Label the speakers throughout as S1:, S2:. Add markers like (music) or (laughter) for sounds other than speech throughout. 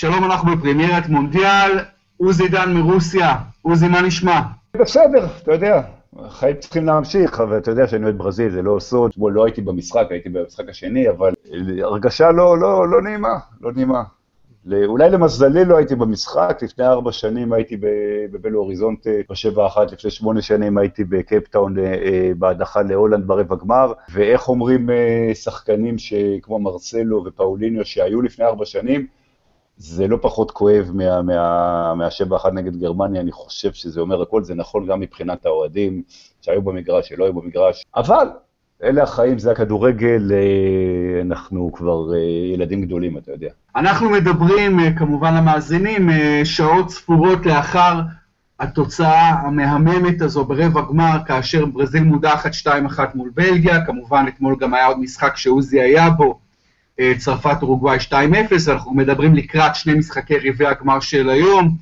S1: שלום, אנחנו בפרמיירת מונדיאל, עוזי דן מרוסיה. עוזי, מה נשמע?
S2: בסדר, אתה יודע, החיים צריכים להמשיך, אבל אתה יודע שאני אוהד ברזיל, זה לא סוד. אתמול לא הייתי במשחק, הייתי במשחק השני, אבל הרגשה לא, לא, לא נעימה, לא נעימה. אולי למזלי לא הייתי במשחק, לפני ארבע שנים הייתי בבלו הוריזונטה בשבע אחת, לפני שמונה שנים הייתי בקייפטאון אה, אה, בהדחה להולנד ברבע גמר, ואיך אומרים אה, שחקנים כמו מרסלו ופאוליניו שהיו לפני ארבע שנים, זה לא פחות כואב מה, מה, מהשבע אחת נגד גרמניה, אני חושב שזה אומר הכל, זה נכון גם מבחינת האוהדים שהיו במגרש, שלא היו במגרש, אבל אלה החיים, זה הכדורגל, אה, אנחנו כבר אה, ילדים גדולים, אתה יודע.
S1: אנחנו מדברים, אה, כמובן למאזינים, שעות ספורות לאחר התוצאה המהממת הזו ברבע גמר, כאשר ברזיל מודחת 2-1 מול בלגיה, כמובן אתמול גם היה עוד משחק שעוזי היה בו, צרפת אורוגוואי 2-0, אנחנו מדברים לקראת שני משחקי רבעי הגמר של היום,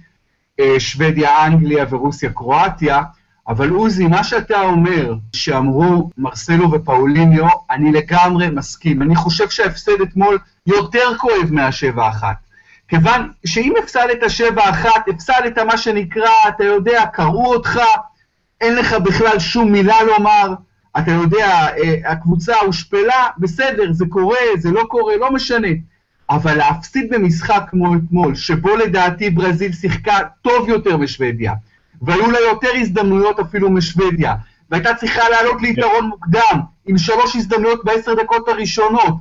S1: שוודיה, אנגליה ורוסיה, קרואטיה. אבל עוזי, מה שאתה אומר, שאמרו מרסלו ופאוליניו, אני לגמרי מסכים. אני חושב שההפסד אתמול יותר כואב מהשבע אחת. כיוון שאם הפסדת שבע אחת, הפסדת מה שנקרא, אתה יודע, קראו אותך, אין לך בכלל שום מילה לומר, אתה יודע, אה, הקבוצה הושפלה, בסדר, זה קורה, זה לא קורה, לא משנה. אבל להפסיד במשחק כמו אתמול, שבו לדעתי ברזיל שיחקה טוב יותר בשוודיה, והיו לה יותר הזדמנויות אפילו משוודיה, והייתה צריכה לעלות ליתרון מוקדם, עם שלוש הזדמנויות בעשר דקות הראשונות,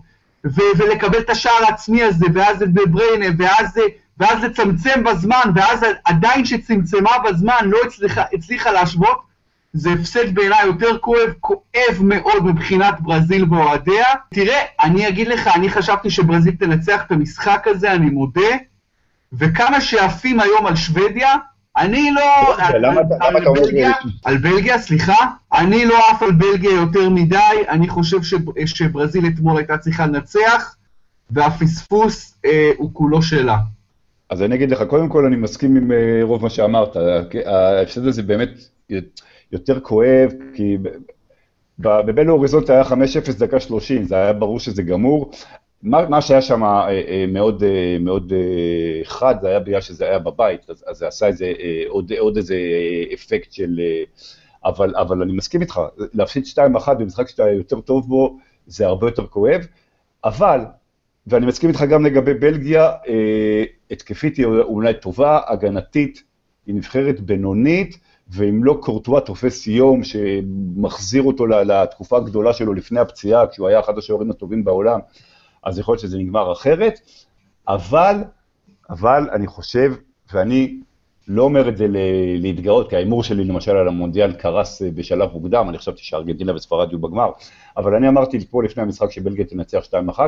S1: ו- ולקבל את השער העצמי הזה, ואז את בריינה, ואז, ואז לצמצם בזמן, ואז עדיין שצמצמה בזמן לא הצליחה, הצליחה להשוות, זה הפסד בעיניי יותר כואב, כואב מאוד מבחינת ברזיל ואוהדיה. תראה, אני אגיד לך, אני חשבתי שברזיל תנצח את המשחק הזה, אני מודה, וכמה שעפים היום על שוודיה, אני לא...
S2: למה אתה אומר...
S1: על בלגיה, סליחה. אני לא עף על בלגיה יותר מדי, אני חושב שברזיל אתמול הייתה צריכה לנצח, והפספוס אה, הוא כולו שלה.
S2: אז אני אגיד לך, קודם כל אני מסכים עם אה, רוב מה שאמרת. ההפסד הזה באמת יותר כואב, כי בבלו אוריזונט היה 5-0 דקה 30, זה היה ברור שזה גמור. מה, מה שהיה שם אה, אה, מאוד, אה, מאוד חד, זה היה בגלל שזה היה בבית, אז, אז זה עשה איזה, עוד, עוד איזה אפקט של... אבל, אבל אני מסכים איתך, להפסיד 2-1 במשחק שאתה יותר טוב בו, זה הרבה יותר כואב, אבל, ואני מסכים איתך גם לגבי בלגיה, התקפית היא אולי טובה, הגנתית היא נבחרת בינונית, ואם לא קורטואה תופס יום שמחזיר אותו לתקופה הגדולה שלו לפני הפציעה, כשהוא היה אחד השוערים הטובים בעולם, אז יכול להיות שזה נגמר אחרת, אבל, אבל אני חושב, ואני לא אומר את זה להתגאות, כי ההימור שלי למשל על המונדיאל קרס אה, בשלב מוקדם, אני חשבתי שארגנטינה וספרד יהיו בגמר, אבל אני אמרתי פה לפני המשחק שבלגיה תנצח 2-1,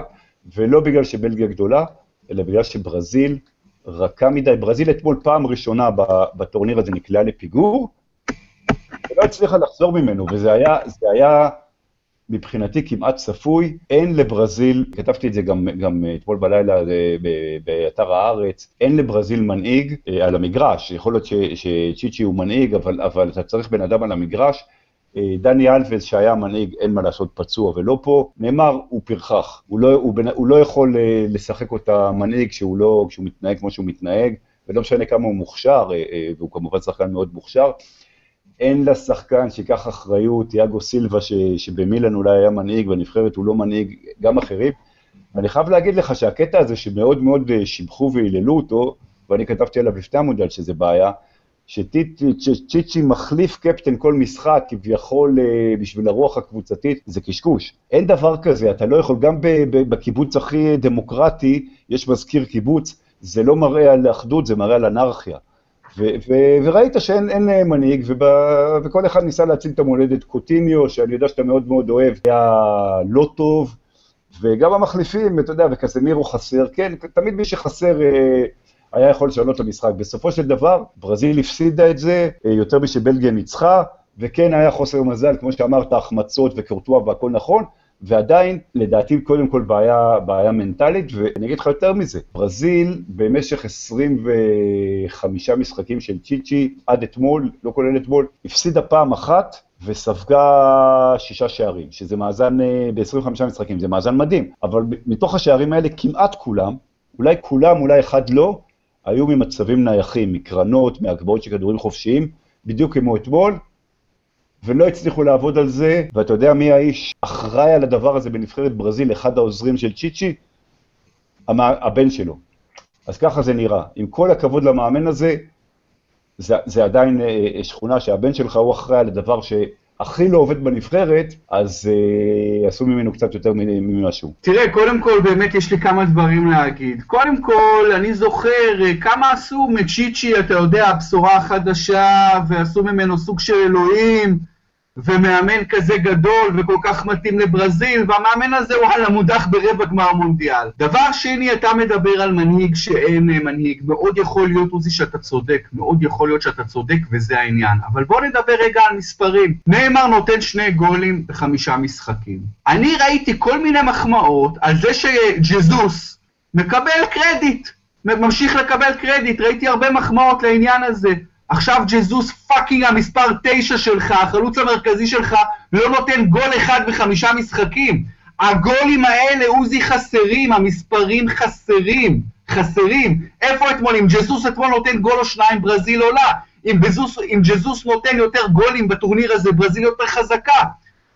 S2: ולא בגלל שבלגיה גדולה, אלא בגלל שברזיל רכה מדי. ברזיל אתמול פעם ראשונה בטורניר הזה נקלעה לפיגור, ולא הצליחה לחזור ממנו, וזה היה, היה מבחינתי כמעט צפוי, אין לברזיל, כתבתי את זה גם, גם אתמול בלילה אה, באתר הארץ, אין לברזיל מנהיג אה, על המגרש, יכול להיות שצ'יצ'י הוא מנהיג, אבל, אבל אתה צריך בן אדם על המגרש. אה, דני אלווס שהיה מנהיג, אין מה לעשות, פצוע ולא פה, נאמר, הוא פרחח, הוא לא, הוא, הוא לא יכול לשחק אותה מנהיג כשהוא, לא, כשהוא מתנהג כמו שהוא מתנהג, ולא משנה כמה הוא מוכשר, והוא כמובן שחקן מאוד מוכשר, אין לה שחקן שיקח אחריות, יאגו סילבה ש, שבמילן אולי היה מנהיג, בנבחרת הוא לא מנהיג', גם אחרים. ואני חייב להגיד לך שהקטע הזה שמאוד מאוד אה, שיבחו והיללו אותו, ואני כתבתי עליו לפני המודל שזה בעיה, שצ'יצ'י מחליף קפטן כל משחק כביכול אה, בשביל הרוח הקבוצתית, זה קשקוש. אין דבר כזה, אתה לא יכול, גם בקיבוץ הכי דמוקרטי, יש מזכיר קיבוץ, זה לא מראה על אחדות, זה מראה על אנרכיה. וראית שאין אה, מנהיג, וכל אחד ניסה להציל את המולדת. קוטיניו, שאני יודע שאתה מאוד מאוד אוהב, היה לא טוב, וגם המחליפים, אתה יודע, וקסמירו חסר, כן, תמיד מי שחסר אה, היה יכול לשנות את המשחק. בסופו של דבר, ברזיל הפסידה את זה אה, יותר משבלגיה ניצחה, וכן היה חוסר מזל, כמו שאמרת, החמצות וקורטואה והכל נכון, ועדיין, לדעתי, קודם כל בעיה, בעיה מנטלית, ואני אגיד לך יותר מזה, ברזיל במשך 25 משחקים של צ'יצ'י עד אתמול, לא כולל אתמול, הפסידה פעם אחת וספגה שישה שערים, שזה מאזן, אה, ב-25 משחקים, זה מאזן מדהים, אבל מתוך השערים האלה כמעט כולם, אולי כולם, אולי אחד לא, היו ממצבים נייחים, מקרנות, מהגבהות של כדורים חופשיים, בדיוק כמו אתמול, ולא הצליחו לעבוד על זה, ואתה יודע מי האיש אחראי על הדבר הזה בנבחרת ברזיל, אחד העוזרים של צ'יצ'י? הבן שלו. אז ככה זה נראה. עם כל הכבוד למאמן הזה, זה, זה עדיין אה, שכונה שהבן שלך הוא אחראי על הדבר שהכי לא עובד בנבחרת, אז אה, עשו ממנו קצת יותר ממשהו.
S1: תראה, קודם כל באמת יש לי כמה דברים להגיד. קודם כל, אני זוכר אה, כמה עשו מצ'יצ'י, אתה יודע, הבשורה החדשה, ועשו ממנו סוג של אלוהים. ומאמן כזה גדול וכל כך מתאים לברזיל, והמאמן הזה וואלה מודח ברבע גמר מונדיאל. דבר שני, אתה מדבר על מנהיג שאין מנהיג. מאוד יכול להיות, עוזי, שאתה צודק, מאוד יכול להיות שאתה צודק וזה העניין. אבל בוא נדבר רגע על מספרים. נאמר נותן שני גולים בחמישה משחקים. אני ראיתי כל מיני מחמאות על זה שג'זוס מקבל קרדיט. ממשיך לקבל קרדיט, ראיתי הרבה מחמאות לעניין הזה. עכשיו ג'זוס fucking המספר 9 שלך, החלוץ המרכזי שלך, לא נותן גול אחד בחמישה משחקים. הגולים האלה, עוזי, חסרים, המספרים חסרים, חסרים. איפה אתמול? אם ג'זוס אתמול נותן גול או שניים, ברזיל עולה. אם, בזוס, אם ג'זוס נותן יותר גולים בטורניר הזה, ברזיל יותר חזקה.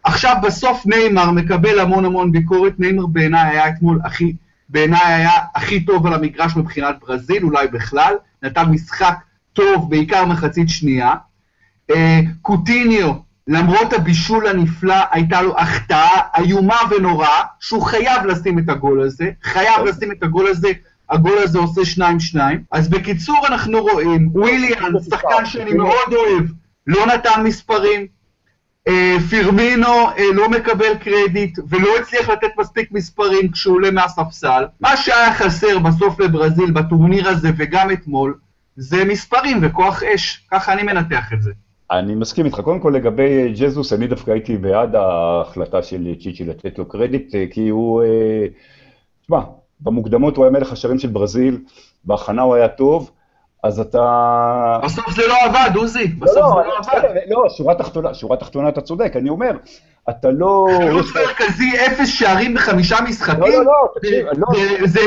S1: עכשיו בסוף ניימר מקבל המון המון ביקורת, ניימר בעיניי היה אתמול הכי, בעיניי היה הכי טוב על המגרש מבחינת ברזיל, אולי בכלל, נתן משחק טוב, בעיקר מחצית שנייה. אה, קוטיניו, למרות הבישול הנפלא, הייתה לו החטאה איומה ונוראה, שהוא חייב לשים את הגול הזה, חייב לשים את הגול הזה, הגול הזה עושה שניים שניים. אז בקיצור אנחנו רואים, וויליאן, שחקן שאני מאוד אוהב, לא נתן מספרים, אה, פירמינו אה, לא מקבל קרדיט ולא הצליח לתת מספיק מספרים כשהוא עולה מהספסל. מה שהיה חסר בסוף לברזיל בטורניר הזה וגם אתמול, זה מספרים וכוח אש, ככה אני מנתח את זה.
S2: אני מסכים איתך. קודם כל לגבי ג'זוס, אני דווקא הייתי בעד ההחלטה של צ'יצ'י לתת לו קרדיט, אה, כי הוא, אה, תשמע, במוקדמות הוא היה מלך השערים של ברזיל, בהכנה הוא היה טוב, אז אתה...
S1: בסוף זה לא עבד, עוזי, בסוף לא, זה לא עבד.
S2: לא, שורה תחתונה, שורה תחתונה אתה צודק, אני אומר, אתה לא...
S1: חלוץ מרכזי, אפס שערים בחמישה משחקים? לא,
S2: לא, לא, תקשיב, לא.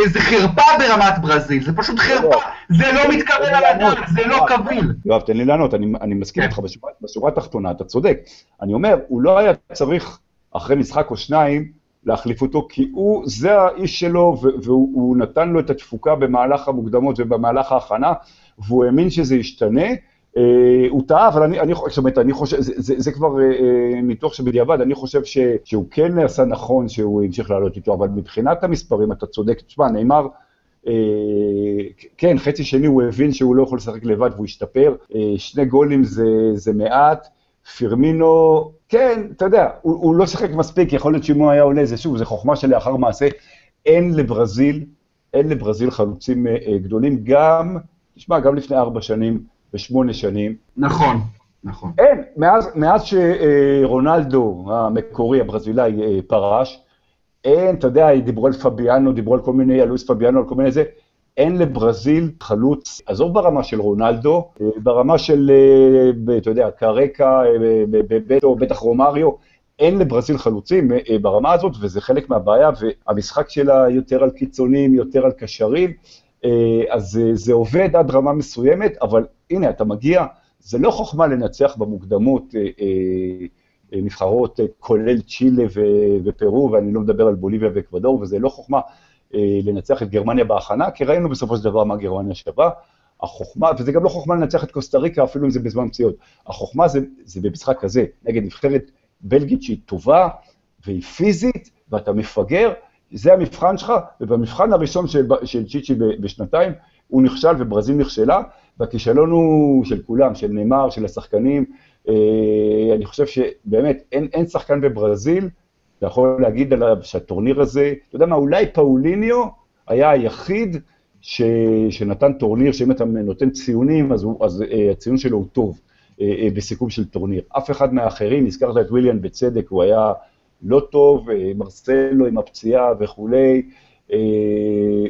S1: זה חרפה ברמת ברזיל, זה פשוט חרפה. זה לא מתקבל על הדעת, זה לא קביל.
S2: יואב, תן לי לענות, אני מסכים כן. איתך, בשורה התחתונה אתה צודק. אני אומר, הוא לא היה צריך, אחרי משחק או שניים, להחליף אותו, כי הוא, זה האיש שלו, והוא נתן לו את התפוקה במהלך המוקדמות ובמהלך ההכנה, והוא האמין שזה ישתנה. אה, הוא טעה, אבל אני, אני, זאת אומרת, אני חושב, זה, זה, זה כבר אה, ניתוח שבדיעבד, אני חושב ש, שהוא כן עשה נכון שהוא המשיך לעלות איתו, אבל מבחינת המספרים, אתה צודק, תשמע, נאמר, אה, כן, חצי שני הוא הבין שהוא לא יכול לשחק לבד והוא השתפר, אה, שני גולים זה, זה מעט, פירמינו, כן, אתה יודע, הוא, הוא לא שיחק מספיק, יכול להיות שאם הוא היה עולה, זה שוב, זה חוכמה שלאחר מעשה, אין לברזיל, אין לברזיל חלוצים אה, אה גדולים, גם, תשמע, גם לפני ארבע שנים, בשמונה שנים.
S1: נכון, נכון.
S2: אין, מאז, מאז שרונלדו המקורי, הברזילאי, אה, פרש, אין, אתה יודע, דיברו על פביאנו, דיברו על כל מיני, על לואיס פביאנו, על כל מיני זה, אין לברזיל חלוץ, עזוב ברמה של רונלדו, אה, ברמה של, אה, אתה יודע, קרקע, בטו, בטח רומריו, אין לברזיל חלוצים ברמה הזאת, וזה חלק מהבעיה, והמשחק שלה יותר על קיצונים, יותר על קשרים, אז זה עובד עד רמה מסוימת, אבל הנה, אתה מגיע, זה לא חוכמה לנצח במוקדמות אה, אה, אה נבחרות, אה, כולל צ'ילה ופרו, ואני לא מדבר על בוליביה ואקוודור, וזה לא חוכמה אה, לנצח את גרמניה בהכנה, כי ראינו בסופו של דבר מה גרמניה שווה. החוכמה, וזה גם לא חוכמה לנצח את קוסטה ריקה, אפילו אם זה בזמן פציעות. החוכמה זה, זה במשחק כזה, נגד נבחרת בלגית שהיא טובה והיא פיזית, ואתה מפגר, זה המבחן שלך, ובמבחן הראשון של, של צ'יצ'י בשנתיים, הוא נכשל וברזיל נכשלה, והכישלון הוא של כולם, של נאמר, של השחקנים. אה, אני חושב שבאמת אין, אין שחקן בברזיל, אתה יכול להגיד עליו שהטורניר הזה, אתה יודע מה, אולי פאוליניו היה היחיד ש, שנתן טורניר, שאם אתה נותן ציונים, אז, הוא, אז uh, הציון שלו הוא טוב uh, uh, בסיכום של טורניר. אף אחד מהאחרים, הזכרת את וויליאן בצדק, הוא היה לא טוב, uh, מרסלו עם הפציעה וכולי,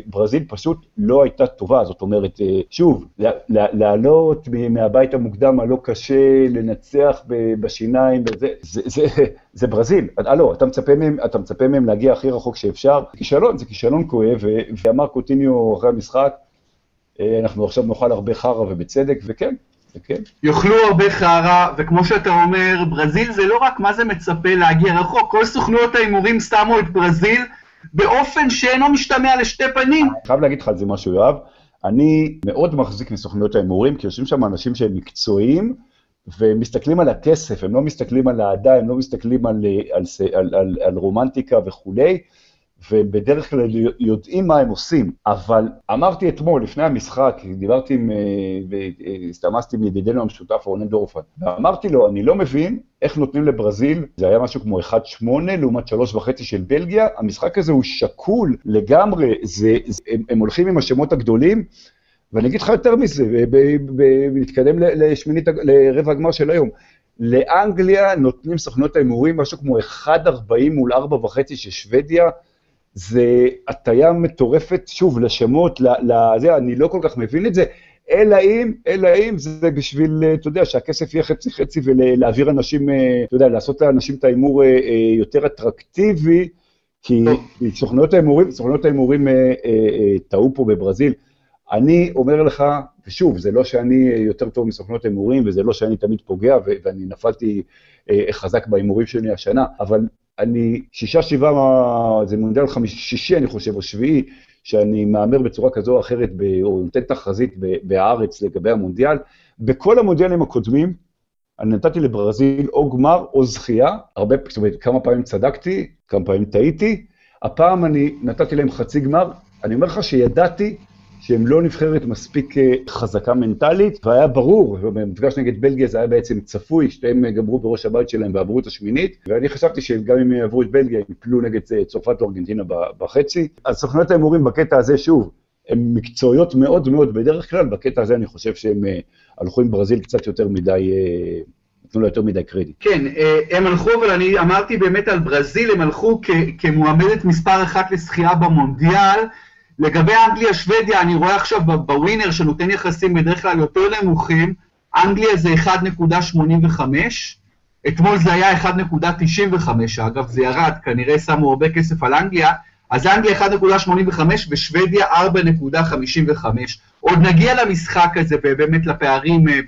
S2: ברזיל פשוט לא הייתה טובה, זאת אומרת, שוב, לעלות מהבית המוקדם הלא קשה, לנצח בשיניים, זה, זה, זה, (laughs) זה ברזיל. הלו, אתה מצפה מהם, אתה מצפה מהם להגיע הכי רחוק שאפשר, כישלון, זה כישלון כואב, ואמר קוטיניו אחרי המשחק, אנחנו עכשיו נאכל הרבה חרא ובצדק, וכן,
S1: כן. יאכלו הרבה חרא, וכמו שאתה אומר, ברזיל זה לא רק מה זה מצפה להגיע רחוק, כל סוכנויות ההימורים שמו את ברזיל באופן שאינו משתמע לשתי פנים.
S2: אני חייב להגיד לך על זה משהו, יואב. אני מאוד מחזיק מסוכנויות ההימורים, כי יושבים שם אנשים שהם מקצועיים, ומסתכלים על הכסף, הם לא מסתכלים על האהדה, הם לא מסתכלים על, על, על, על, על רומנטיקה וכולי. ובדרך כלל יודעים מה הם עושים, אבל אמרתי אתמול, לפני המשחק, דיברתי עם, והסתמסתי עם ידידנו המשותף רונן דורפן, ואמרתי לו, אני לא מבין איך נותנים לברזיל, זה היה משהו כמו 1-8 לעומת 3.5 של בלגיה, המשחק הזה הוא שקול לגמרי, זה, זה, הם, הם הולכים עם השמות הגדולים, ואני אגיד לך יותר מזה, ונתקדם לשמינית, לרבע הגמר של היום. לאנגליה נותנים סוכנות ההימורים משהו כמו 1.40 מול 4.5 של שוודיה, זה הטיה מטורפת, שוב, לשמות, לזה, אני לא כל כך מבין את זה, אלא אם, אלא אם זה בשביל, אתה יודע, שהכסף יהיה חצי חצי ולהעביר אנשים, אה, אתה יודע, לעשות לאנשים את ההימור אה, אה, יותר אטרקטיבי, כי סוכנויות ההימורים, סוכנויות ההימורים טעו פה בברזיל. אני אומר לך, ושוב, זה לא שאני יותר טוב מסוכנות הימורים, וזה לא שאני תמיד פוגע, ואני נפלתי חזק בהימורים שלי השנה, אבל אני שישה, שבעה, זה מונדיאל שישי, אני חושב, או שביעי, שאני מהמר בצורה כזו או אחרת, או נותן תחזית בהארץ לגבי המונדיאל. בכל המונדיאלים הקודמים, אני נתתי לברזיל או גמר או זכייה, הרבה, זאת אומרת, כמה פעמים צדקתי, כמה פעמים טעיתי. הפעם אני נתתי להם חצי גמר, אני אומר לך שידעתי שהם לא נבחרת מספיק אה, חזקה מנטלית, והיה ברור, במפגש נגד בלגיה זה היה בעצם צפוי, שתיהם אה, גמרו בראש הבית שלהם ועברו את השמינית, ואני חשבתי שגם אם יעברו את בלגיה, הם יפלו נגד אה, צרפת או ארגנטינה בחצי. אז סוכנויות ההימורים בקטע הזה, שוב, הן מקצועיות מאוד מאוד בדרך כלל, בקטע הזה אני חושב שהם הלכו עם ברזיל קצת יותר מדי... נתנו לו יותר מדי קרדיט.
S1: כן, הם הלכו, אבל אני אמרתי באמת על ברזיל, הם הלכו כמועמדת מספר אחת לשחייה במונדיאל, לגבי אנגליה, שוודיה, אני רואה עכשיו בווינר שנותן יחסים בדרך כלל יותר נמוכים, אנגליה זה 1.85, אתמול זה היה 1.95, אגב זה ירד, כנראה שמו הרבה כסף על אנגליה, אז אנגליה 1.85 ושוודיה 4.55. עוד נגיע למשחק הזה ובאמת לפערים, אה,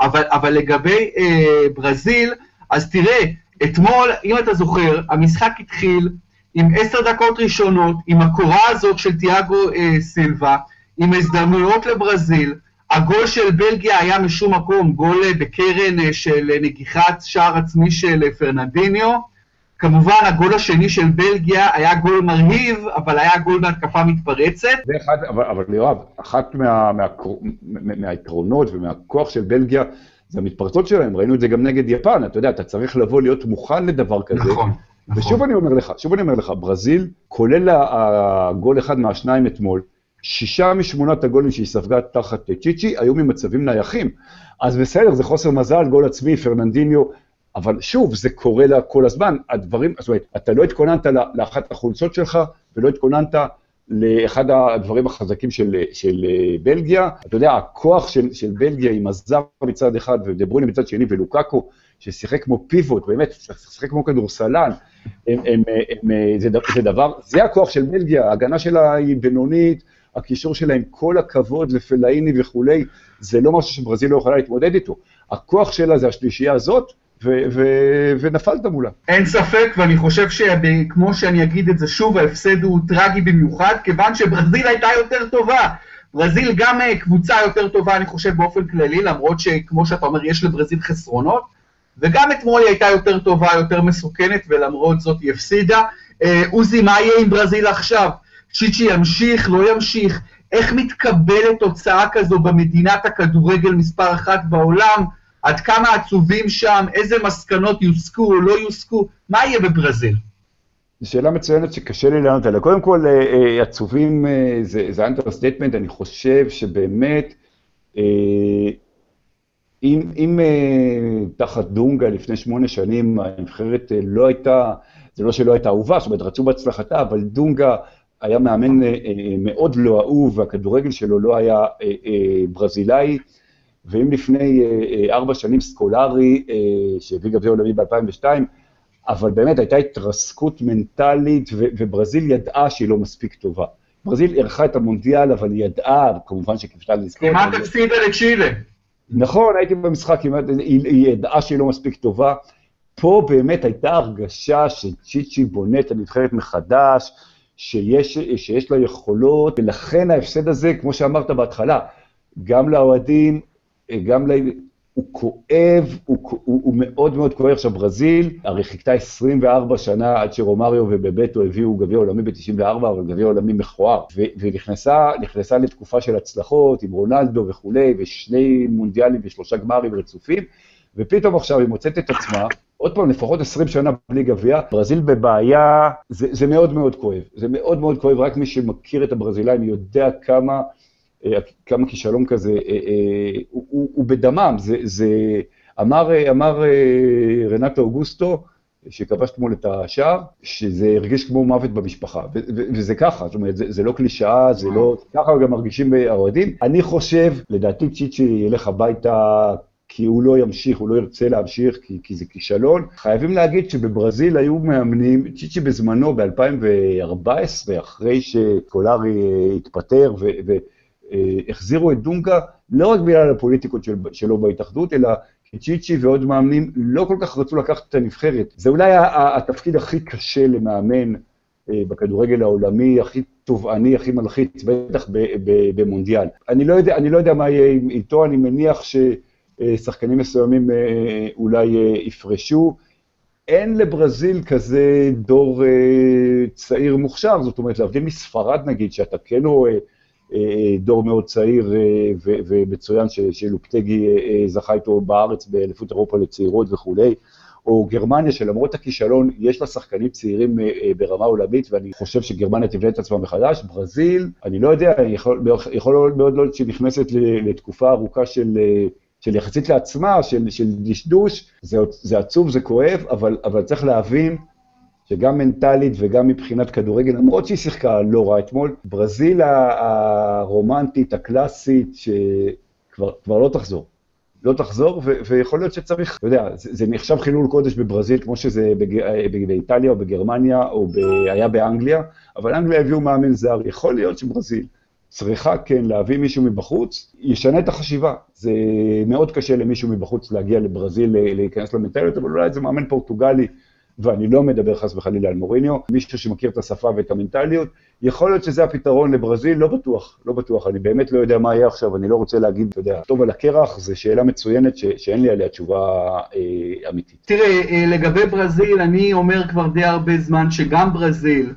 S1: אבל, אבל לגבי אה, ברזיל, אז תראה, אתמול, אם אתה זוכר, המשחק התחיל, עם עשר דקות ראשונות, עם הקורה הזאת של תיאגו אה, סילבה, עם הזדמנויות לברזיל, הגול של בלגיה היה משום מקום גול אה, בקרן אה, של אה, נגיחת שער עצמי של פרננדיניו. כמובן, הגול השני של בלגיה היה גול מרהיב, אבל היה גול בהתקפה מתפרצת.
S2: זה אחד, אבל, אבל יואב, אחת מה, מה, מה, מהעקרונות ומהכוח של בלגיה זה המתפרצות שלהם, ראינו את זה גם נגד יפן, אתה יודע, אתה צריך לבוא להיות מוכן לדבר כזה.
S1: נכון.
S2: נכון. ושוב אני אומר לך, שוב אני אומר לך, ברזיל, כולל הגול אחד מהשניים אתמול, שישה משמונת הגולים שהיא ספגה תחת צ'יצ'י היו ממצבים נייחים. אז בסדר, זה חוסר מזל, גול עצמי, פרננדיניו, אבל שוב, זה קורה לה כל הזמן. הדברים, זאת אומרת, אתה לא התכוננת לאחת החולצות שלך, ולא התכוננת לאחד הדברים החזקים של, של בלגיה. אתה יודע, הכוח של, של בלגיה עם הזר מצד אחד ודברוני מצד שני ולוקקו, ששיחק כמו פיבוט, באמת, ששיחק כמו כדורסלן, הם, הם, הם, זה, זה דבר, זה הכוח של בלגיה, ההגנה שלה היא בינונית, הקישור שלה עם כל הכבוד לפלאיני וכולי, זה לא משהו שברזיל לא יכולה להתמודד איתו. הכוח שלה זה השלישייה הזאת, ו- ו- ונפלת מולה.
S1: אין ספק, ואני חושב שכמו שאני אגיד את זה שוב, ההפסד הוא טרגי במיוחד, כיוון שברזיל הייתה יותר טובה. ברזיל גם אה, קבוצה יותר טובה, אני חושב, באופן כללי, למרות שכמו שאתה אומר, יש לברזיל חסרונות. וגם אתמול היא הייתה יותר טובה, יותר מסוכנת, ולמרות זאת היא הפסידה. אה, עוזי, מה יהיה עם ברזיל עכשיו? צ'יצ'י ימשיך, לא ימשיך? איך מתקבלת תוצאה כזו במדינת הכדורגל מספר אחת בעולם? עד כמה עצובים שם? איזה מסקנות יוסקו או לא יוסקו? מה יהיה בברזיל?
S2: זו שאלה מצוינת שקשה לי לענות עליה. קודם כל, אה, אה, עצובים זה understatement, אני חושב שבאמת אם, אם אה, תחת דונגה לפני שמונה שנים הנבחרת אה, לא הייתה, זה לא שלא הייתה אהובה, זאת אומרת רצו בהצלחתה, אבל דונגה היה מאמן מאוד לא אהוב, והכדורגל שלו לא היה ברזילאי, ואם לפני ארבע שנים סקולרי, שהביא גביע עולמי ב-2002, אבל באמת הייתה התרסקות מנטלית, וברזיל ידעה שהיא לא מספיק טובה. ברזיל אירחה את המונדיאל, אבל היא ידעה, כמובן שכיפתה
S1: לזכור. כמעט הפסידה לצ'ילה.
S2: נכון, הייתי במשחק, היא, ידעה שהיא לא מספיק טובה. פה באמת הייתה הרגשה שצ'יצ'י בונה את הנבחרת מחדש, שיש, שיש לה יכולות, ולכן ההפסד הזה, כמו שאמרת בהתחלה, גם לאוהדים, גם. הוא כואב, הוא, הוא, הוא מאוד מאוד כואב. עכשיו, ברזיל, הרי חיכתה 24 שנה עד שרומריו ובבטו הביאו גביע עולמי ב-94, אבל גביע עולמי מכוער, ונכנסה לתקופה של הצלחות עם רונלדו וכולי, ושני מונדיאלים ושלושה גמרים רצופים, ופתאום עכשיו היא מוצאת את עצמה, עוד פעם, לפחות 20 שנה בלי גביע, ברזיל בבעיה, זה, זה מאוד מאוד כואב. זה מאוד מאוד כואב, רק מי שמכיר את הברזילאים יודע כמה... אה, כמה כישלון כזה, אה, אה, הוא, הוא, הוא בדמם, זה, זה אמר, אמר רנטו אוגוסטו, שכבש אתמול את השער, שזה הרגיש כמו מוות במשפחה, וזה ככה, זאת אומרת, זה, זה לא קלישאה, זה לא, ככה גם מרגישים האוהדים. אני חושב, לדעתי צ'יצ'י ילך הביתה כי הוא לא ימשיך, הוא לא ירצה להמשיך, כי, כי זה כישלון. חייבים להגיד שבברזיל היו מאמנים, צ'יצ'י בזמנו, ב-2014, אחרי שקולארי התפטר, ו- ו- אה, החזירו את דונגה לא רק בגלל הפוליטיקות של, שלו בהתאחדות, אלא צ'יצ'י ועוד מאמנים לא כל כך רצו לקחת את הנבחרת. זה אולי התפקיד הכי קשה למאמן אה, בכדורגל העולמי, הכי תובעני, הכי מלחיץ, בטח במונדיאל. אני לא יודע, אני לא יודע מה יהיה איתו, אני מניח ששחקנים מסוימים אה, אולי יפרשו. אין לברזיל כזה דור צעיר מוכשר, זאת אומרת, להבדיל מספרד נגיד, שאתה כן רואה... אה, דור מאוד צעיר אה, ומצוין שלופטגי אה, זכה איתו בארץ באליפות אירופה לצעירות וכולי, או גרמניה שלמרות הכישלון יש לה שחקנים צעירים ברמה עולמית ואני חושב שגרמניה תבנה את עצמה מחדש, ברזיל, אני לא יודע, יכול, יכול מאוד להיות שהיא נכנסת לתקופה ארוכה של... של יחסית לעצמה, של, של דשדוש, זה, זה עצוב, זה כואב, אבל, אבל צריך להבין שגם מנטלית וגם מבחינת כדורגל, למרות שהיא שיחקה לא רע אתמול, ברזיל הרומנטית, הקלאסית, שכבר לא תחזור. לא תחזור, ו- ויכול להיות שצריך, אתה יודע, זה, זה נחשב חילול קודש בברזיל, כמו שזה בג... באיטליה או בגרמניה או ב... היה באנגליה, אבל אנגליה הביאו מאמן זר, יכול להיות שברזיל צריכה כן להביא מישהו מבחוץ, ישנה את החשיבה. זה מאוד קשה למישהו מבחוץ להגיע לברזיל, להיכנס למנטליות, אבל אולי זה מאמן פורטוגלי ואני לא מדבר חס וחלילה על מוריניו, מישהו שמכיר את השפה ואת המנטליות, יכול להיות שזה הפתרון לברזיל, לא בטוח, לא בטוח, אני באמת לא יודע מה יהיה עכשיו, אני לא רוצה להגיד, אתה יודע, טוב על הקרח, זו שאלה מצוינת ש, שאין לי עליה תשובה אה, אמיתית.
S1: תראה, אה, לגבי ברזיל, אני אומר כבר די הרבה זמן שגם ברזיל,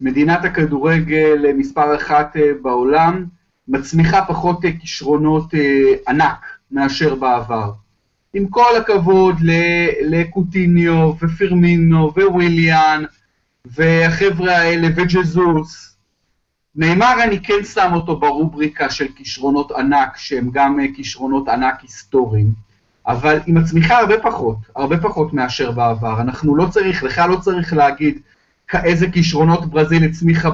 S1: מדינת הכדורגל אה, מספר אחת אה, בעולם, מצמיחה פחות כישרונות ענק מאשר בעבר. עם כל הכבוד לקוטיניו ופירמינו וויליאן והחבר'ה האלה וג'זוס, נאמר אני כן שם אותו ברובריקה של כישרונות ענק, שהם גם אה, כישרונות ענק היסטוריים, אבל היא מצמיחה הרבה פחות, הרבה פחות מאשר בעבר. אנחנו לא צריך, לך לא צריך להגיד איזה כישרונות ברזיל הצמיחה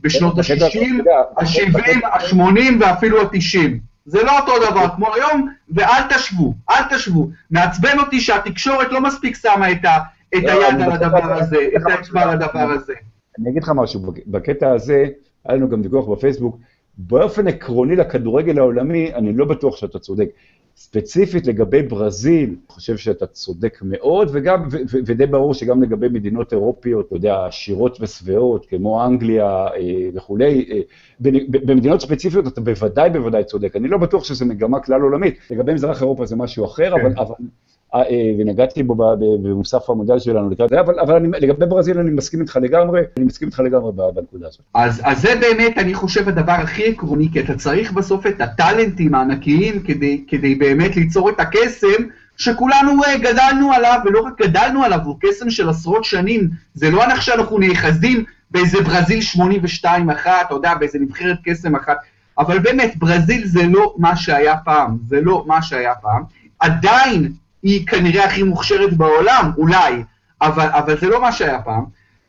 S1: בשנות ה-60, ה-70, ה-80 ואפילו ה-90. זה לא אותו דבר כמו היום, ואל תשוו, אל תשוו. מעצבן אותי שהתקשורת לא מספיק שמה את, ה, את לא, היד על הדבר הזה, את האצבע על הדבר הזה.
S2: אני אגיד לך משהו, בקטע הזה, היה לנו גם ויכוח בפייסבוק, באופן עקרוני לכדורגל העולמי, אני לא בטוח שאתה צודק. ספציפית לגבי ברזיל, אני חושב שאתה צודק מאוד, וגם, ו, ו, ודי ברור שגם לגבי מדינות אירופיות, אתה יודע, עשירות ושבעות, כמו אנגליה אה, וכולי, אה, במדינות ספציפיות אתה בוודאי בוודאי צודק. אני לא בטוח שזו מגמה כלל עולמית. לגבי מזרח אירופה זה משהו אחר, כן. אבל, אבל ונגעתי בו במוסף המודל שלנו לקראת זה, אבל, אבל אני, לגבי ברזיל אני מסכים איתך לגמרי, אני מסכים איתך לגמרי בנקודה הזאת.
S1: אז, אז זה באמת, אני חושב, הדבר הכי עקרוני, כי אתה צריך בסוף את הטאלנטים הענקיים כדי, כדי באמת ליצור את הקסם שכולנו אה, גדלנו עליו, ולא רק גדלנו עליו, הוא קסם של עשרות שנים, זה לא אנחנו שאנחנו נאחזים באיזה ברזיל 82 אחת, אתה יודע, באיזה נבחרת קסם אחת, אבל באמת, ברזיל זה לא מה שהיה פעם, זה לא מה שהיה פעם. עדיין היא כנראה הכי מוכשרת בעולם, אולי, אבל, אבל זה לא מה שהיה פעם.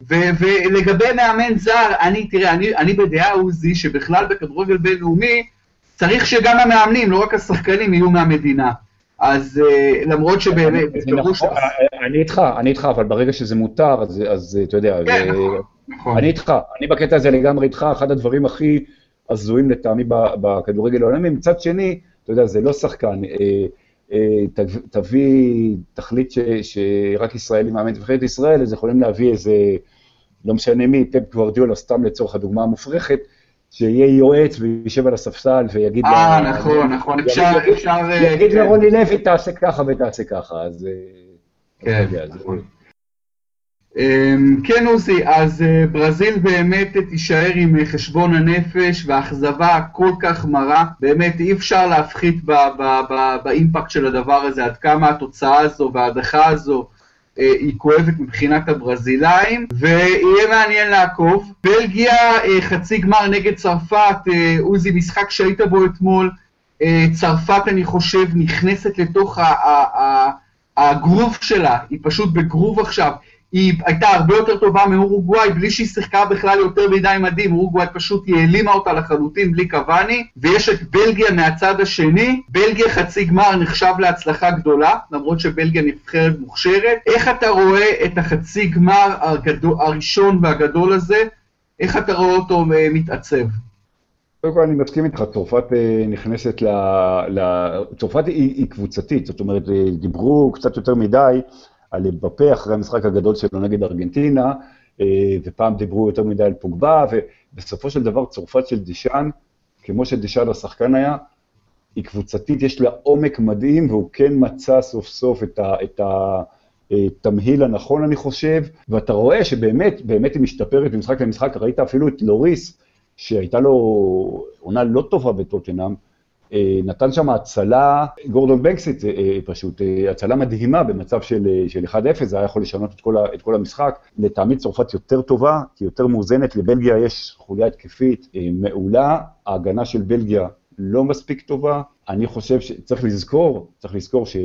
S1: ולגבי מאמן זר, אני, תראה, אני, אני בדעה עוזי שבכלל בכדורגל בינלאומי צריך שגם המאמנים, לא רק השחקנים, יהיו מהמדינה. אז uh, למרות שבאמת,
S2: בפירוש... נכון, אני איתך, אני איתך, אבל ברגע שזה מותר, אז, אז אתה יודע, כן. נכון. אני איתך, אני בקטע הזה לגמרי איתך, אחד הדברים הכי הזויים לטעמי בכדורגל העולמי, מצד שני, אתה יודע, זה לא שחקן, אה, אה, תביא, תחליט ש, שרק ישראלי מאמן את נבחרת ישראל, אז יכולים להביא איזה, לא משנה מי, פפ גוורדיולה, סתם לצורך הדוגמה המופרכת, שיהיה יועץ וישב על הספסל ויגיד...
S1: אה, נכון, נכון, אפשר... אפשר...
S2: יגיד כן. לרוני לוי, תעשה ככה ותעשה ככה, אז...
S1: כן. אמ, כן עוזי, אז אה, ברזיל באמת תישאר עם אה, חשבון הנפש והאכזבה כל כך מרה, באמת אי אפשר להפחית באימפקט של הדבר הזה, עד כמה התוצאה הזו וההדחה הזו אה, היא כואבת מבחינת הברזילאים, ויהיה מעניין לעקוב. בלגיה חצי גמר נגד צרפת, עוזי, משחק שהיית בו אתמול, צרפת אני חושב נכנסת לתוך הגרוב שלה, היא פשוט בגרוב עכשיו. היא הייתה הרבה יותר טובה מאורוגוואי, בלי שהיא שיחקה בכלל יותר מדי מדהים, אורוגוואי פשוט היא העלימה אותה לחלוטין בלי קוואני, ויש את בלגיה מהצד השני, בלגיה חצי גמר נחשב להצלחה גדולה, למרות שבלגיה נבחרת מוכשרת. איך אתה רואה את החצי גמר הגדול, הראשון והגדול הזה, איך אתה רואה אותו אה, מתעצב?
S2: קודם כל אני מסכים איתך, צרפת אה, נכנסת ל... ל... צרפת היא, היא קבוצתית, זאת אומרת, אה, דיברו קצת יותר מדי על אמבפה אחרי המשחק הגדול שלו נגד ארגנטינה, אה, ופעם דיברו יותר מדי על פוגבה, ובסופו של דבר צרפת של דישן, כמו שדישן השחקן היה, היא קבוצתית, יש לה עומק מדהים, והוא כן מצא סוף סוף את, ה, את התמהיל הנכון, אני חושב, ואתה רואה שבאמת, באמת היא משתפרת ממשחק למשחק, ראית אפילו את לוריס, שהייתה לו עונה לא טובה בטוטנאם, אה, נתן שם הצלה, גורדון בנקסיט אה, אה, פשוט, הצלה מדהימה במצב של, של 1-0, זה היה יכול לשנות את כל, את כל המשחק. לטעמי צרפת יותר טובה, כי יותר מאוזנת, לבלגיה יש חוליה התקפית מעולה, ההגנה של בלגיה לא מספיק טובה. אני חושב שצריך לזכור, צריך לזכור ש...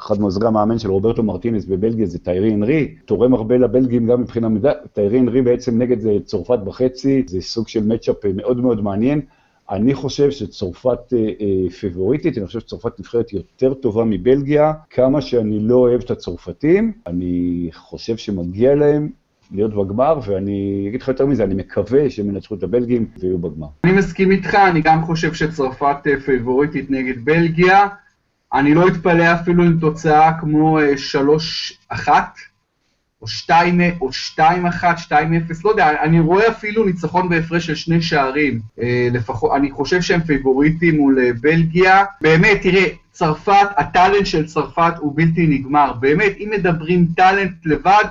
S2: אחד מעוזרי המאמן של רוברטו מרטינס בבלגיה זה טיירי אנרי, תורם הרבה לבלגים גם מבחינה מידה, טיירי אנרי בעצם נגד צרפת בחצי, זה סוג של מצ'אפ מאוד מאוד מעניין, אני חושב שצרפת אה, אה, פיבוריטית, אני חושב שצרפת נבחרת יותר טובה מבלגיה, כמה שאני לא אוהב את הצרפתים, אני חושב שמגיע להם להיות בגמר, ואני אגיד לך יותר מזה, אני מקווה שהם ינצחו את הבלגים ויהיו בגמר.
S1: אני מסכים איתך, אני גם חושב שצרפת אה, פיבוריטית נגד בלגיה. אני לא אתפלא אפילו עם תוצאה כמו 3-1, או 2, או 2-1, 2-0, לא יודע, אני רואה אפילו ניצחון בהפרש של שני שערים. אה, לפחות, אני חושב שהם פיבוריטים מול אה, בלגיה. באמת, תראה, צרפת, הטאלנט של צרפת הוא בלתי נגמר. באמת, אם מדברים טאלנט לבד,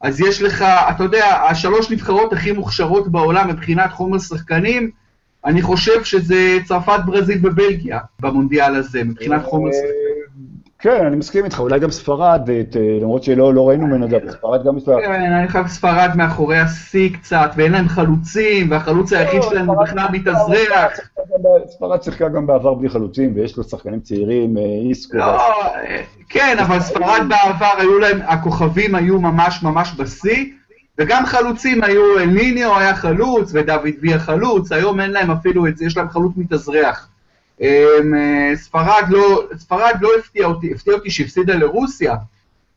S1: אז יש לך, אתה יודע, השלוש נבחרות הכי מוכשרות בעולם מבחינת חומר שחקנים, אני חושב שזה צרפת, ברזיל ובלגיה במונדיאל הזה, מבחינת חומר שחקנים.
S2: כן, אני מסכים איתך, אולי גם ספרד, את, אה, למרות שלא לא ראינו ממנו גם, ספרד גם
S1: מספרד. כן, אני חושב ספרד מאחורי השיא קצת, ואין להם חלוצים, והחלוץ היחיד לא, שלהם הוא בכלל מתאזרח.
S2: ספרד שיחקה גם בעבר בלי חלוצים, ויש לו שחקנים צעירים, אה, איסקו.
S1: לא, אה, כן, אבל ספרד בעבר היו להם, הכוכבים היו ממש ממש בשיא, וגם חלוצים היו, ניניו היה חלוץ, ודוד ויה חלוץ, היום אין להם אפילו את זה, יש להם חלוץ מתאזרח. אמ, אה, ספרד לא, ספרד לא הפתיע אותי, הפתיע אותי שהפסידה לרוסיה,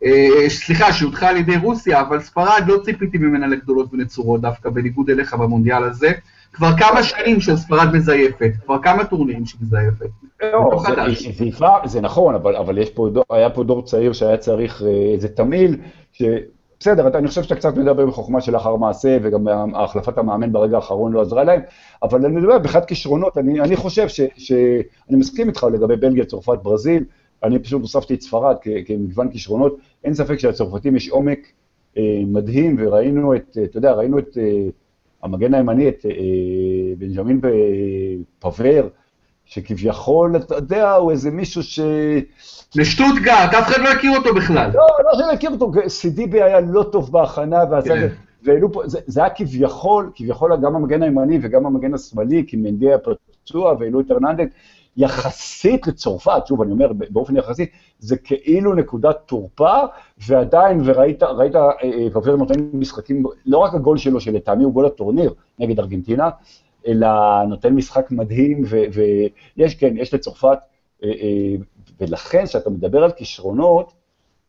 S1: אה, סליחה, שהודחה על ידי רוסיה, אבל ספרד לא ציפיתי ממנה לגדולות ונצורות דווקא, בניגוד אליך במונדיאל הזה. כבר כמה שנים שספרד מזייפת, כבר כמה טורנירים שהיא מזייפת.
S2: לא, זה נכון, אבל היה פה דור צעיר שהיה צריך אה, איזה תמהיל, בסדר, אני חושב שאתה קצת מדבר בחוכמה של אחר מעשה, וגם החלפת המאמן ברגע האחרון לא עזרה להם, אבל אני מדבר מבחינת כישרונות, אני, אני חושב ש, שאני מסכים איתך לגבי בלגיה, צרפת, ברזיל, אני פשוט הוספתי את ספרד כמגוון כישרונות, אין ספק שלצרפתים יש עומק אה, מדהים, וראינו את, אתה יודע, ראינו את אה, המגן הימני, את אה, בנג'מין פבר, שכביכול, אתה יודע, הוא איזה מישהו ש...
S1: לשטוטגרט, אף אחד לא הכיר אותו בכלל.
S2: לא, לא שאני מכיר אותו, סידיבי היה לא טוב בהכנה, כן. והעלו פה, זה, זה היה כביכול, כביכול גם המגן הימני וגם המגן השמאלי, כי מנדי היה פצוע והעלו את ארננדט, יחסית לצרפת, שוב, אני אומר באופן יחסי, זה כאילו נקודת תורפה, ועדיין, וראית, ראית, ופר נותן משחקים, לא רק הגול שלו, שלטעמי הוא גול הטורניר נגד ארגנטינה, אלא נותן משחק מדהים, ויש, כן, יש לצרפת, ולכן, כשאתה מדבר על כישרונות,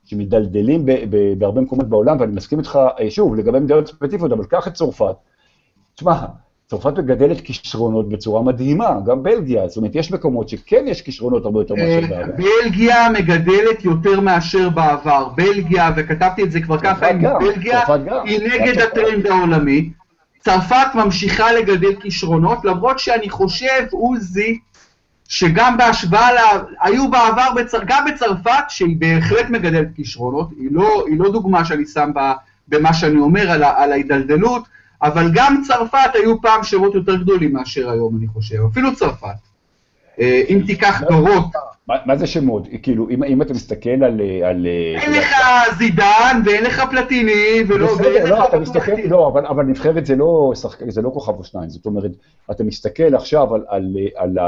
S2: שמדלדלים בהרבה מקומות בעולם, ואני מסכים איתך, שוב, לגבי מדינות ספציפיות, אבל קח את צרפת. תשמע, צרפת מגדלת כישרונות בצורה מדהימה, גם בלגיה, זאת אומרת, יש מקומות שכן יש כישרונות הרבה יותר מאשר
S1: בעבר. בלגיה מגדלת יותר מאשר בעבר. בלגיה, וכתבתי את זה כבר ככה, בלגיה היא נגד הטרנד העולמי. צרפת ממשיכה לגדל כישרונות, למרות שאני חושב, עוזי, שגם בהשוואה, לה, היו בעבר, בצר, גם בצרפת, שהיא בהחלט מגדלת כישרונות, היא לא, היא לא דוגמה שאני שם בה, במה שאני אומר על, על ההידלדלות, אבל גם צרפת היו פעם שמות יותר גדולים מאשר היום, אני חושב, אפילו צרפת. אה, אם תיקח דורות...
S2: מה זה שמות? כאילו, אם אתה מסתכל על...
S1: אין לך זידן, ואין לך פלטיני, ולא...
S2: בסדר, לא, אתה מסתכל, לא, אבל נבחרת לא זה לא כוכב או שניים, זאת אומרת, אתה מסתכל עכשיו על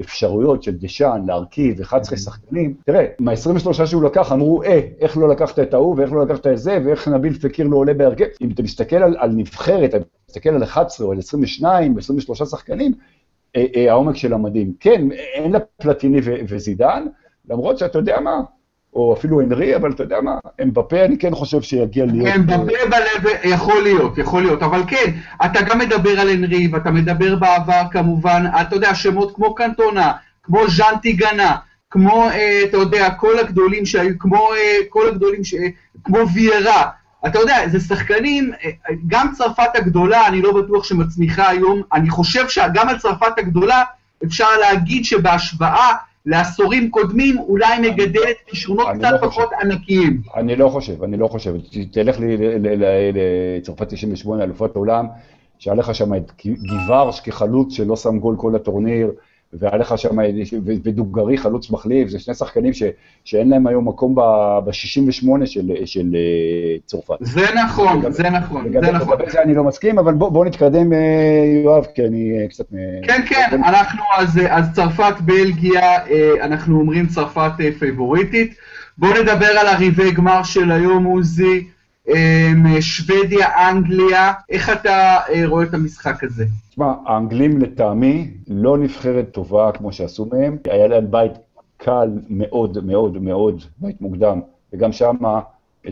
S2: האפשרויות של דשאן להרכיב 11 שחקנים, תראה, מה-23 שהוא לקח אמרו, אה, איך לא לקחת את ההוא, ואיך לא לקחת את זה, ואיך נביל פקיר לא עולה בהרכב. אם אתה מסתכל על, על נבחרת, אתה מסתכל על 11 או על 22 ו-23 שחקנים, העומק של המדהים. כן, אין לה פלטיני וזידן, למרות שאתה יודע מה, או אפילו אנרי, אבל אתה יודע מה, אמבפה אני כן חושב שיגיע להיות...
S1: אמבפה בלב, יכול להיות, יכול להיות, אבל כן, אתה גם מדבר על אנרי, ואתה מדבר בעבר כמובן, אתה יודע, שמות כמו קנטונה, כמו ז'אנטי גנה, כמו, אה, אתה יודע, כל הגדולים שהיו, כמו אה, כל הגדולים, ש... כמו ויירה, אתה יודע, זה שחקנים, אה, גם צרפת הגדולה, אני לא בטוח שמצמיחה היום, אני חושב שגם על צרפת הגדולה אפשר להגיד שבהשוואה לעשורים קודמים אולי מגדלת כישרונות קצת לא פחות ענקיים.
S2: אני לא חושב, אני לא חושב. תלך לצרפת 98, אלופת עולם, שהיה לך שם את גיוורש כחלוץ שלא שם גול כל הטורניר, והיה לך שם, ודוגרי חלוץ מחליף, זה שני שחקנים ש, שאין להם היום מקום ב-68 של, של אה, צרפת.
S1: זה נכון, לגב, זה נכון, לגב, זה נכון.
S2: לגבי זה אני לא מסכים, אבל בוא, בוא נתקדם, אה, יואב, כי אני אה, קצת...
S1: כן, כן, בוא... אנחנו, אז, אז צרפת, בלגיה, אנחנו אומרים צרפת פייבוריטית. בואו נדבר על הריבי גמר של היום, עוזי. שוודיה, אנגליה, איך אתה רואה את המשחק הזה?
S2: תשמע, האנגלים לטעמי לא נבחרת טובה כמו שעשו מהם, היה להם בית קל מאוד מאוד מאוד, בית מוקדם, וגם שם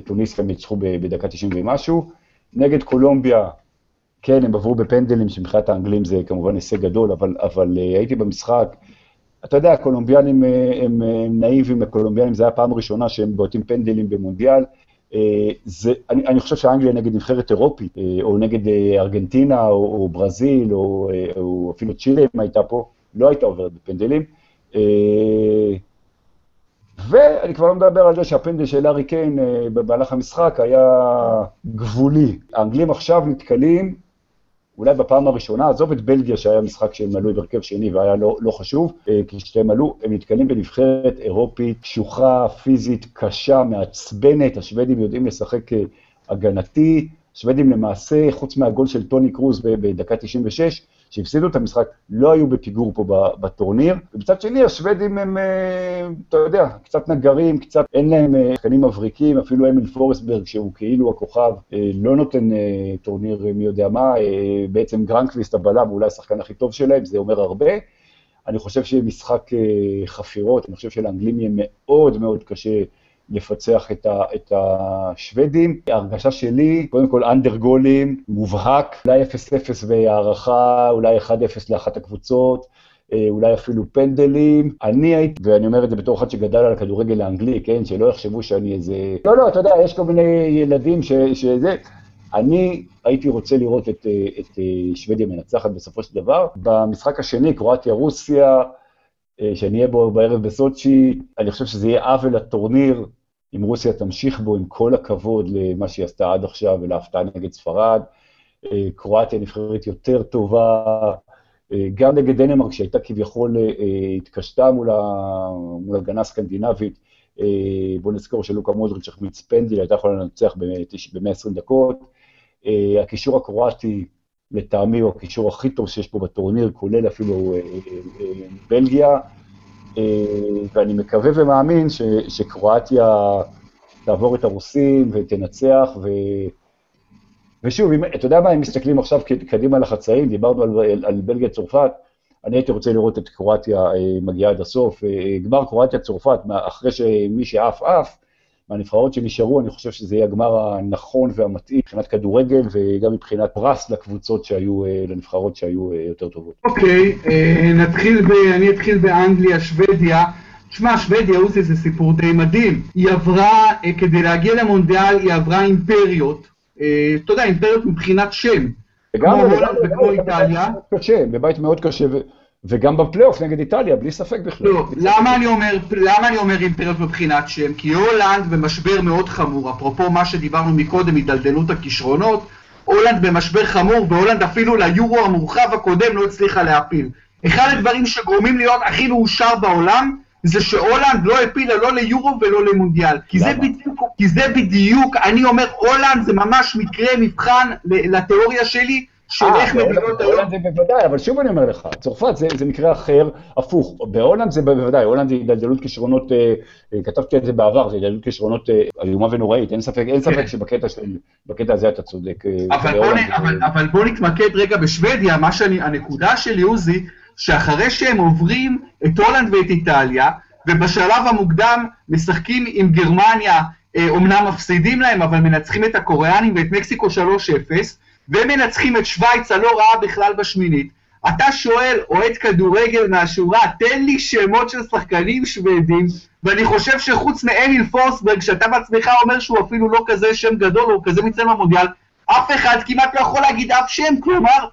S2: טוניסיה ניצחו בדקה 90 ומשהו. נגד קולומביה, כן, הם עברו בפנדלים, שמבחינת האנגלים זה כמובן הישג גדול, אבל, אבל אה, הייתי במשחק, אתה יודע, הקולומביאנים אה, הם, הם נאיבים, הקולומביאנים, זו הייתה הפעם הראשונה שהם בועטים פנדלים במונדיאל. אה, זה, אני, אני חושב שאנגליה נגד נבחרת אירופית, אה, או נגד אה, ארגנטינה, או, או ברזיל, או, או אפילו צ'ילה, אם הייתה פה, לא הייתה עוברת בפנדלים. ואני כבר לא מדבר על זה שהפנדל של ארי קיין במהלך המשחק היה גבולי. האנגלים עכשיו נתקלים אולי בפעם הראשונה, עזוב את בלגיה שהיה משחק שהם עלו בהרכב שני והיה לא, לא חשוב, אה, כי כשהם עלו, הם נתקלים בנבחרת אירופית קשוחה, פיזית, קשה, מעצבנת, השוודים יודעים לשחק אה, הגנתי, השוודים למעשה, חוץ מהגול של טוני קרוז בדקה 96, שהפסידו את המשחק, לא היו בפיגור פה בטורניר. ומצד שני, השוודים הם, אה, אתה יודע, קצת נגרים, קצת אין להם אה, שחקנים מבריקים, אפילו אמיל פורסברג, שהוא כאילו הכוכב, אה, לא נותן טורניר מי יודע מה, בעצם גרנקוויסט הבלם, אולי השחקן הכי טוב שלהם, זה אומר הרבה. אני חושב שיהיה משחק חפירות, אני חושב שלאנגלים יהיה מאוד מאוד קשה לפצח את, ה, את השוודים. ההרגשה שלי, קודם כל under גולים, מובהק, אולי 0-0 והערכה, אולי 1-0 לאחת הקבוצות. אה, אולי אפילו פנדלים. אני הייתי, ואני אומר את זה בתור אחד שגדל על הכדורגל האנגלי, כן, שלא יחשבו שאני איזה... לא, לא, אתה יודע, יש כל מיני ילדים ש, שזה... אני הייתי רוצה לראות את, אה, את אה, שוודיה מנצחת בסופו של דבר. במשחק השני, קרואטיה-רוסיה, שאני אהיה בו בערב בסוצ'י, אני חושב שזה יהיה עוול לטורניר, אם רוסיה תמשיך בו עם כל הכבוד למה שהיא עשתה עד עכשיו ולהפתעה נגד ספרד. אה, קרואטיה נבחרת יותר טובה, אה, גם נגד דנמרק שהייתה כביכול, אה, התקשתה מול, ה... מול הגנה סקנדינבית, בוא נזכור שלוקה מודריץ' החמיץ פנדל, הייתה יכולה לנצח ב-120 דקות. הקישור הקרואטי לטעמי הוא הקישור הכי טוב שיש פה בטורניר, כולל אפילו בלגיה, ואני מקווה ומאמין ש, שקרואטיה תעבור את הרוסים ותנצח, ו... ושוב, אם, אתה יודע מה, אם מסתכלים עכשיו קדימה לחצאים, דיברנו על, על בלגיה צרפת, אני הייתי רוצה לראות את קרואטיה אה, מגיעה עד הסוף. אה, גמר קרואטיה-צרפת, אחרי שמי שעף עף, מהנבחרות שנשארו, אני חושב שזה יהיה הגמר הנכון והמתאים מבחינת כדורגל וגם מבחינת פרס לקבוצות שהיו, אה, לנבחרות שהיו יותר טובות.
S1: אוקיי, okay, נתחיל, ב, אני אתחיל באנגליה, שוודיה. תשמע, שוודיה, עוזי, זה סיפור די מדהים. היא עברה, כדי להגיע למונדיאל, היא עברה אימפריות. אתה יודע, אימפריות מבחינת שם.
S2: וגם כמו איטליה. קשה, בבית מאוד קשה, וגם בפלייאוף נגד איטליה, בלי ספק בכלל.
S1: לא, למה אני אומר, למה אני אומר אימפריות מבחינת שם? כי הולנד במשבר מאוד חמור, אפרופו מה שדיברנו מקודם, הידלדלות הכישרונות, הולנד במשבר חמור, והולנד אפילו ליורו המורחב הקודם לא הצליחה להפיל. אחד הדברים שגורמים להיות הכי מאושר בעולם, זה שהולנד לא הפילה לא ליורו ולא למונדיאל. כי זה, בדיוק, כי זה בדיוק, אני אומר, הולנד זה ממש מקרה מבחן לתיאוריה שלי, של אה, איך מדינות
S2: היום... בהולנד זה בוודאי, אבל שוב אני אומר לך, צרפת זה, זה מקרה אחר, הפוך. בהולנד זה בוודאי, הולנד זה הידלדלות כישרונות, אה, אה, כתבתי את זה בעבר, זה הידלדלות כישרונות איומה ונוראית, אין ספק, אין ספק כן. שבקטע של, הזה אתה צודק.
S1: אבל בוא, נ, אבל, אבל בוא נתמקד רגע בשוודיה, מה שאני, הנקודה שלי, עוזי, שאחרי שהם עוברים את הולנד ואת איטליה, ובשלב המוקדם משחקים עם גרמניה, אומנם מפסידים להם, אבל מנצחים את הקוריאנים ואת מקסיקו 3-0, ומנצחים את שווייץ הלא רעה בכלל בשמינית. אתה שואל, אוהד כדורגל מהשורה, תן לי שמות של שחקנים שוודים, ואני חושב שחוץ מאמיל פורסברג, שאתה בעצמך אומר שהוא אפילו לא כזה שם גדול, הוא כזה מצלם במונדיאל, אף אחד כמעט לא יכול להגיד אף שם, כלומר,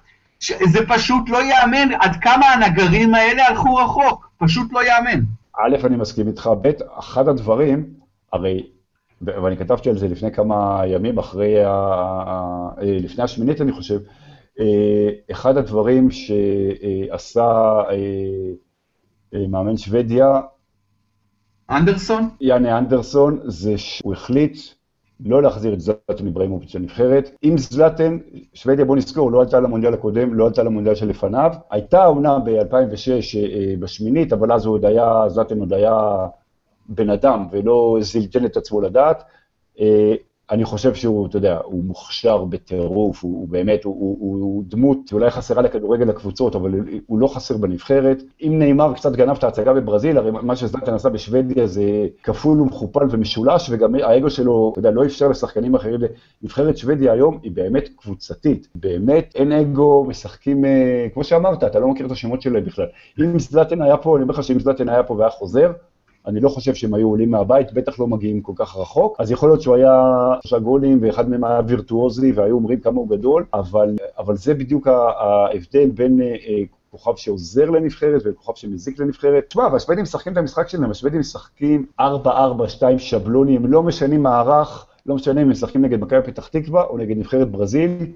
S1: זה פשוט לא ייאמן עד כמה הנגרים האלה הלכו רחוק, פשוט לא ייאמן.
S2: א', אני מסכים איתך, ב', אחד הדברים, הרי ואני כתבתי על זה לפני כמה ימים, אחרי, ה... אה, לפני השמינית אני חושב, אה, אחד הדברים שעשה אה, מאמן שוודיה,
S1: אנדרסון?
S2: יאנה אנדרסון, זה שהוא החליט לא להחזיר את זלאטן איבראימוביץ' לנבחרת. אם זלאטן, שוודיה, בוא נזכור, לא עלתה למונדיאל הקודם, לא עלתה למונדיאל שלפניו. הייתה אומנם ב-2006 בשמינית, אבל אז הוא עוד היה, זלאטן עוד היה בן אדם ולא זלזל את עצמו לדעת. אה, אני חושב שהוא, אתה יודע, הוא מוכשר בטירוף, הוא, הוא באמת, הוא, הוא, הוא דמות שאולי חסרה לכדורגל הקבוצות, אבל הוא לא חסר בנבחרת. אם נאמר קצת גנב את ההצגה בברזיל, הרי מה שזלטן עשה בשוודיה זה כפול ומכופל ומשולש, וגם האגו שלו, אתה יודע, לא אפשר לשחקנים אחרים. נבחרת שוודיה היום היא באמת קבוצתית, באמת אין אגו, משחקים, אה, כמו שאמרת, אתה לא מכיר את השמות שלהם בכלל. אם זלטן היה פה, אני אומר לך שאם זלטן היה פה והיה חוזר, אני לא חושב שהם היו עולים מהבית, בטח לא מגיעים כל כך רחוק. אז יכול להיות שהוא היה שלושה גולים ואחד מהם היה וירטואוזי והיו אומרים כמה הוא גדול, אבל, אבל זה בדיוק ההבדל בין אה, כוכב שעוזר לנבחרת וכוכב שמזיק לנבחרת. תשמע, והשוודים משחקים את המשחק שלהם, השוודים משחקים 4-4-2 שבלוני, הם לא משנים מערך, לא משנה אם הם משחקים נגד מכבי פתח תקווה או נגד נבחרת ברזיל,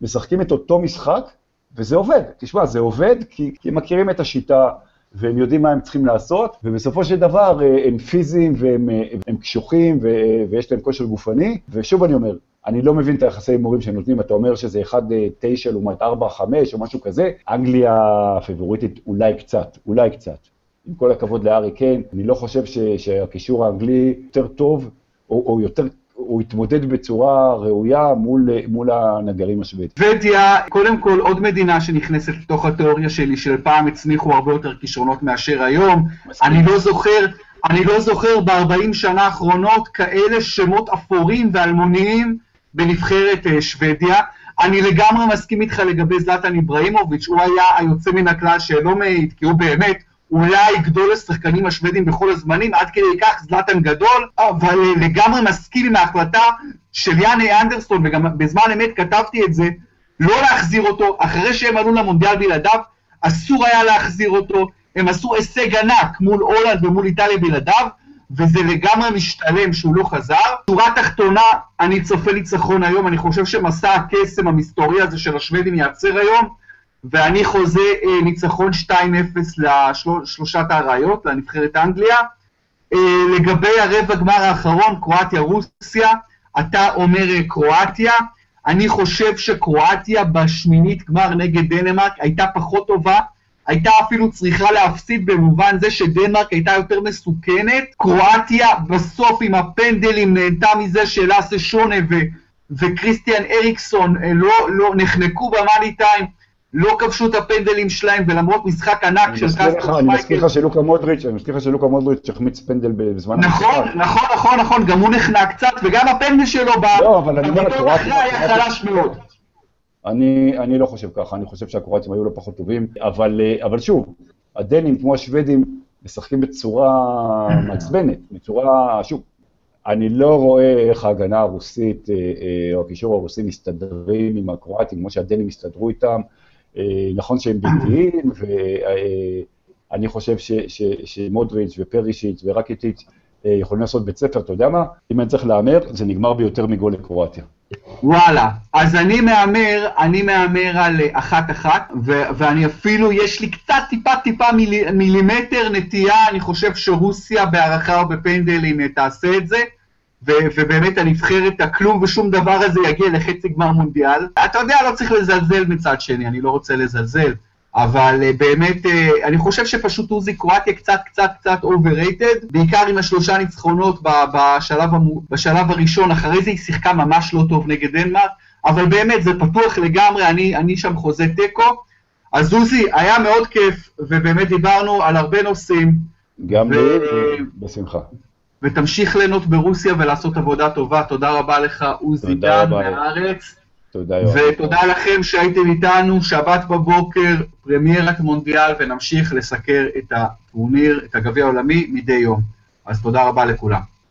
S2: משחקים את אותו משחק, וזה עובד. תשמע, זה עובד כי, כי מכירים את השיטה, והם יודעים מה הם צריכים לעשות, ובסופו של דבר אה, הם פיזיים והם הם קשוחים ויש להם כושר גופני, ושוב אני אומר, אני לא מבין את היחסי הימורים שהם נותנים, אתה אומר שזה 1-9 אה, לעומת 4-5 או משהו כזה, אנגליה פיבוריטית אולי קצת, אולי קצת. עם כל הכבוד לארי קיין, אני לא חושב שהקישור האנגלי יותר טוב, או, או יותר הוא התמודד בצורה ראויה מול, מול הנגרים השוודים.
S1: שוודיה, קודם כל עוד מדינה שנכנסת לתוך התיאוריה שלי, של פעם הצניחו הרבה יותר כישרונות מאשר היום. אני לא זוכר, אני לא זוכר ב-40 שנה האחרונות כאלה שמות אפורים ואלמוניים בנבחרת אה, שוודיה. אני לגמרי מסכים איתך לגבי זלטן איבראימוביץ', הוא היה היוצא מן הכלל שלא מעיד, כי הוא באמת אולי גדול השחקנים השוודים בכל הזמנים, עד כדי כך זלאטן גדול, אבל לגמרי מסכים עם ההחלטה של יאני אנדרסון, וגם בזמן אמת כתבתי את זה, לא להחזיר אותו, אחרי שהם עלו למונדיאל בלעדיו, אסור היה להחזיר אותו, הם עשו הישג ענק מול הולנד ומול איטליה בלעדיו, וזה לגמרי משתלם שהוא לא חזר. שורה תחתונה, אני צופה ניצחון היום, אני חושב שמסע הקסם המסתורי הזה של השוודים ייעצר היום, ואני חוזה אה, ניצחון 2-0 לשלושת האריות, לנבחרת אנגליה. אה, לגבי הרבע גמר האחרון, קרואטיה-רוסיה, אתה אומר אה, קרואטיה, אני חושב שקרואטיה בשמינית גמר נגד דנמרק הייתה פחות טובה, הייתה אפילו צריכה להפסיד במובן זה שדנמרק הייתה יותר מסוכנת. קרואטיה בסוף עם הפנדלים נהנתה מזה שלאסה שונה ו... אריקסון לא, לא נחנקו במאני טיים, לא כבשו את הפנדלים שלהם, ולמרות משחק ענק של
S2: קסטר. אני מזכיר לך שלוקה מודריץ', אני מזכיר לך שלוקה מודריץ' החמיץ פנדל בזמן
S1: נכון, נכון, נכון, נכון, גם הוא נחנק קצת, וגם הפנדל שלו
S2: לא, אבל אני אומר,
S1: הקרואטיה היה חלש מאוד.
S2: אני, אני לא חושב ככה, אני חושב שהקרואטים היו לא פחות טובים, אבל, אה, אבל שוב, הדנים כמו השוודים משחקים בצורה מעצבנת, בצורה, שוב, אני לא רואה איך ההגנה הרוסית אה, אה, או הקישור הרוסי מסתדרים עם הקרואטים כמו שהדנים הסתדרו איתם, נכון שהם ביתיים, ואני חושב ש, ש, שמודריץ' ופרישיץ' ורקיטיץ' יכולים לעשות בית ספר, אתה יודע מה? אם אני צריך להמר, זה נגמר ביותר מגול לקרואטיה.
S1: וואלה, אז אני מהמר, אני מהמר על אחת-אחת, ואני אפילו, יש לי קצת טיפה טיפה מיל, מילימטר נטייה, אני חושב שרוסיה בהערכה או בפנדלים תעשה את זה, ו- ובאמת הנבחרת, הכלום ושום דבר הזה יגיע לחצי גמר מונדיאל. אתה יודע, לא צריך לזלזל מצד שני, אני לא רוצה לזלזל. אבל uh, באמת, uh, אני חושב שפשוט עוזי קרואטיה קצת קצת קצת overrated, בעיקר עם השלושה ניצחונות בשלב, המו, בשלב הראשון, אחרי זה היא שיחקה ממש לא טוב נגד דנמרק, אבל באמת זה פתוח לגמרי, אני, אני שם חוזה תיקו. אז עוזי, היה מאוד כיף, ובאמת דיברנו על הרבה נושאים.
S2: גם ו... בשמחה.
S1: ותמשיך ליהנות ברוסיה ולעשות עבודה טובה. תודה רבה לך, עוזי דן מהארץ.
S2: תודה יואב.
S1: ותודה לכם שהייתם איתנו, שבת בבוקר, פרמיירת מונדיאל, ונמשיך לסקר את הטורניר, את הגביע העולמי, מדי יום. אז תודה רבה לכולם.